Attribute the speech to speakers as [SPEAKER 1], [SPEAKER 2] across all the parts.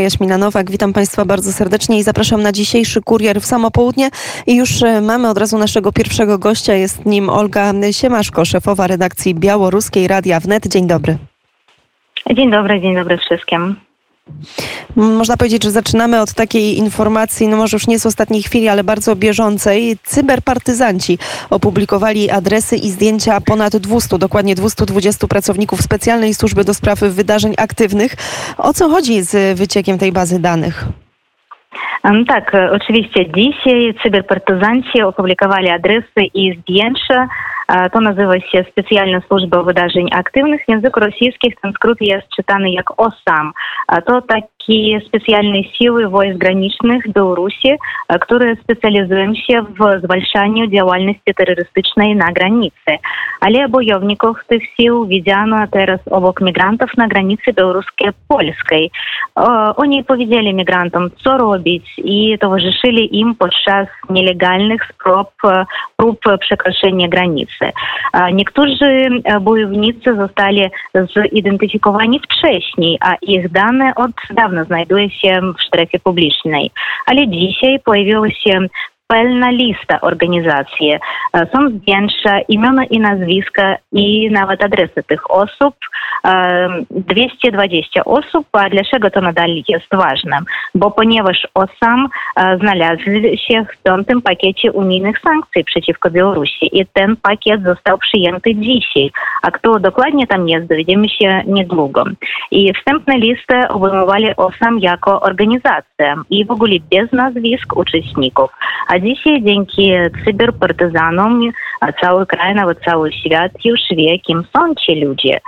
[SPEAKER 1] Jaśmina Nowak, witam Państwa bardzo serdecznie i zapraszam na dzisiejszy kurier w samo południe. I już e, mamy od razu naszego pierwszego gościa, jest nim Olga Siemaszko, szefowa redakcji Białoruskiej Radia Wnet. Dzień dobry.
[SPEAKER 2] Dzień dobry, dzień dobry wszystkim.
[SPEAKER 1] Można powiedzieć, że zaczynamy od takiej informacji, no może już nie z ostatniej chwili, ale bardzo bieżącej. Cyberpartyzanci opublikowali adresy i zdjęcia ponad 200, dokładnie 220 pracowników specjalnej służby do spraw wydarzeń aktywnych. O co chodzi z wyciekiem tej bazy danych?
[SPEAKER 2] Tak, oczywiście dzisiaj cyberpartyzanci opublikowali adresy i zdjęcia to nazywa się Specjalna Służba Wydarzeń Aktywnych. W języku rosyjskim ten skrót jest czytany jak OSAM. To takie specjalne siły wojsk granicznych Białorusi, które specjalizują się w zwalczaniu działalności terrorystycznej na granicy. Ale bojowników tych sił widziano teraz obok migrantów na granicy białoruskiej-polskiej. Oni powiedzieli migrantom, co robić i towarzyszyli im podczas nielegalnych sprób, prób przekroczenia granicy. Niektórzy bojownicy zostali zidentyfikowani wcześniej, a ich dane od w strefie publicznej. Ale dzisiaj pojawiło się pełna lista organizacji. Są zdjęcia, imiona i nazwiska i nawet adresy tych osób. 220 osób. A dlaczego to nadal jest ważne? Bo ponieważ OSAM znalazł się w piątym pakiecie unijnych sankcji przeciwko Białorusi i ten pakiet został przyjęty dzisiaj. A kto dokładnie tam jest, dowiemy się niedługo. I wstępne listy obejmowali OSAM jako organizację i w ogóle bez nazwisk uczestników. Dzisiaj dzięki cyberpartyzanom cały kraj, nawet cały świat już wie, kim są ci ludzie.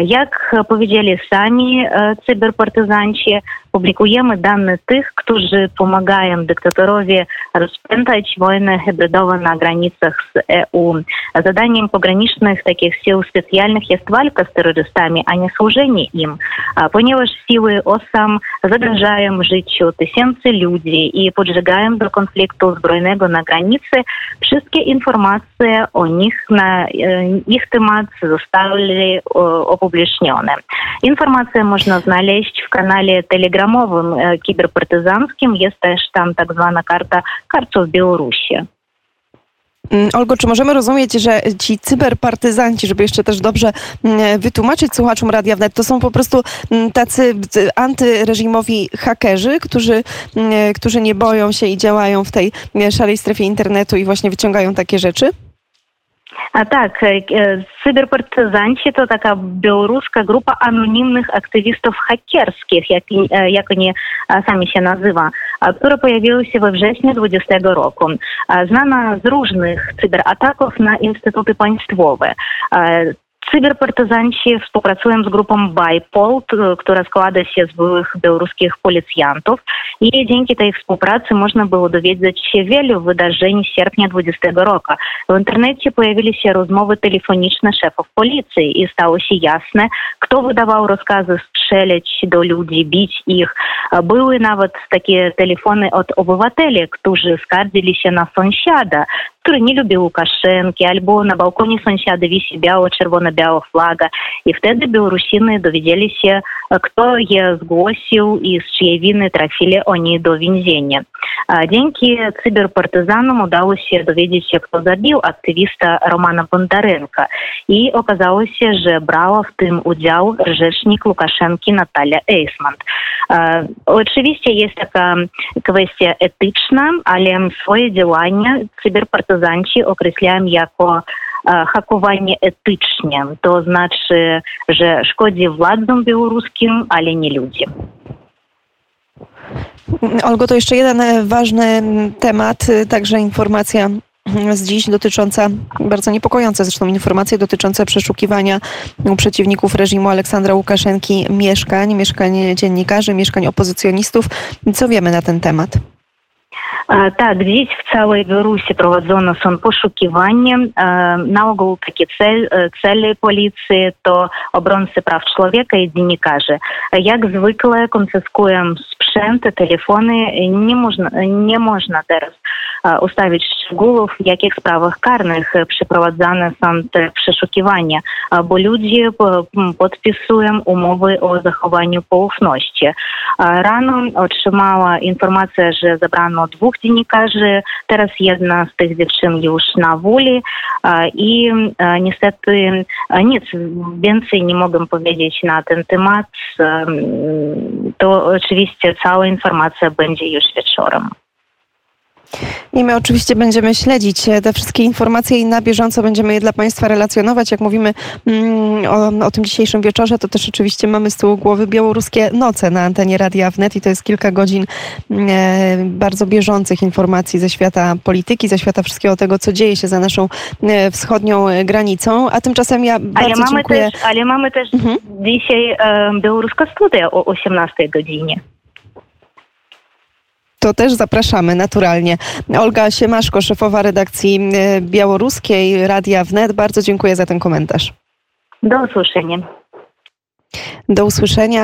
[SPEAKER 2] Jak powiedzieli sami cyberpartyzanci, publikujemy dane tych, którzy pomagają dyktatorowi rozpętać wojnę hybrydową na granicach z EU. Zadaniem pogranicznych takich sił specjalnych jest walka z terrorystami, a nie służenie im, ponieważ siły OSAM zagrażają życiu tysięcy ludzi i podżegają do konfliktu zbrojnego na granicy. Wszystkie informacje o nich na ich temat zostały opublicznione. Informacje można znaleźć w kanale Telegram programowym kiberpartyzanckim jest też tam tak zwana karta karców Białorusi.
[SPEAKER 1] Olgo, czy możemy rozumieć, że ci cyberpartyzanci, żeby jeszcze też dobrze wytłumaczyć słuchaczom Radia Wnet, to są po prostu tacy antyreżimowi hakerzy, którzy, którzy nie boją się i działają w tej szarej strefie internetu i właśnie wyciągają takie rzeczy?
[SPEAKER 2] Tak, cyberpartyzanci to taka białoruska grupa anonimnych aktywistów hakerskich, jak, jak oni sami się nazywa, która pojawiła się we wrześniu 2020 roku. Znana z różnych cyberataków na instytuty państwowe. Cyberpartyzanci współpracują z grupą BIPOL, która składa się z byłych białoruskich policjantów i dzięki tej współpracy można było dowiedzieć się wielu wydarzeń sierpnia 20 roku. W internecie pojawiły się rozmowy telefoniczne szefów policji i stało się jasne, kto wydawał rozkazy strzelać do ludzi, bić ich. Były nawet takie telefony od obywateli, którzy skarżyli się na sąsiada, który nie lubi Łukaszenki, albo na balkonie sąsiada wisi biało-czerwono-biała flaga. I wtedy Białorusiny dowiedzieli się, kto je zgłosił i z czyjej winy trafili oni do więzienia. Dzięki cyberpartyzanom udało się dowiedzieć się, kto zabił aktywista Romana Bondarenka. I okazało się, że brała w tym udział rzecznik Łukaszenki Natalia Eisman. Oczywiście jest taka kwestia etyczna, ale swoje działania cyberpartyzanci określają jako hakowanie etyczne. To znaczy, że szkodzi władzom białoruskim, ale nie ludziom.
[SPEAKER 1] Olgo, to jeszcze jeden ważny temat, także informacja z dziś dotycząca, bardzo niepokojące zresztą informacje dotyczące przeszukiwania przeciwników reżimu Aleksandra Łukaszenki mieszkań, mieszkań dziennikarzy, mieszkań opozycjonistów. Co wiemy na ten temat?
[SPEAKER 2] Tak, dziś w całej Białorusi prowadzono są poszukiwania. Na ogół takie cel, cele policji to obrońcy praw człowieka i dziennikarze. Jak zwykle konfiskują sprzęt, telefony. Nie można, nie można teraz ustawić szczegółów, w jakich sprawach karnych przeprowadzane są te przeszukiwania, bo ludzie podpisują umowy o zachowaniu poufności. Rano otrzymała informację, że zabrano dwóch dziennikarzy, teraz jedna z tych dziewczyn już na woli i niestety nic więcej nie mogę powiedzieć na ten temat. To oczywiście cała informacja będzie już wieczorem.
[SPEAKER 1] I my oczywiście będziemy śledzić te wszystkie informacje i na bieżąco będziemy je dla Państwa relacjonować. Jak mówimy mm, o, o, tym dzisiejszym wieczorze, to też oczywiście mamy z tyłu głowy białoruskie noce na antenie Radia Wnet i to jest kilka godzin mm, e, bardzo bieżących informacji ze świata polityki, ze świata wszystkiego tego, co dzieje się za naszą e, wschodnią granicą. A tymczasem ja bardzo
[SPEAKER 2] ale mamy
[SPEAKER 1] dziękuję.
[SPEAKER 2] Też, ale mamy też mhm. dzisiaj e, białoruska studia o 18 godzinie
[SPEAKER 1] to też zapraszamy naturalnie. Olga Siemaszko, szefowa redakcji e, białoruskiej Radia Wnet. Bardzo dziękuję za ten komentarz.
[SPEAKER 2] Do usłyszenia.
[SPEAKER 1] Do usłyszenia.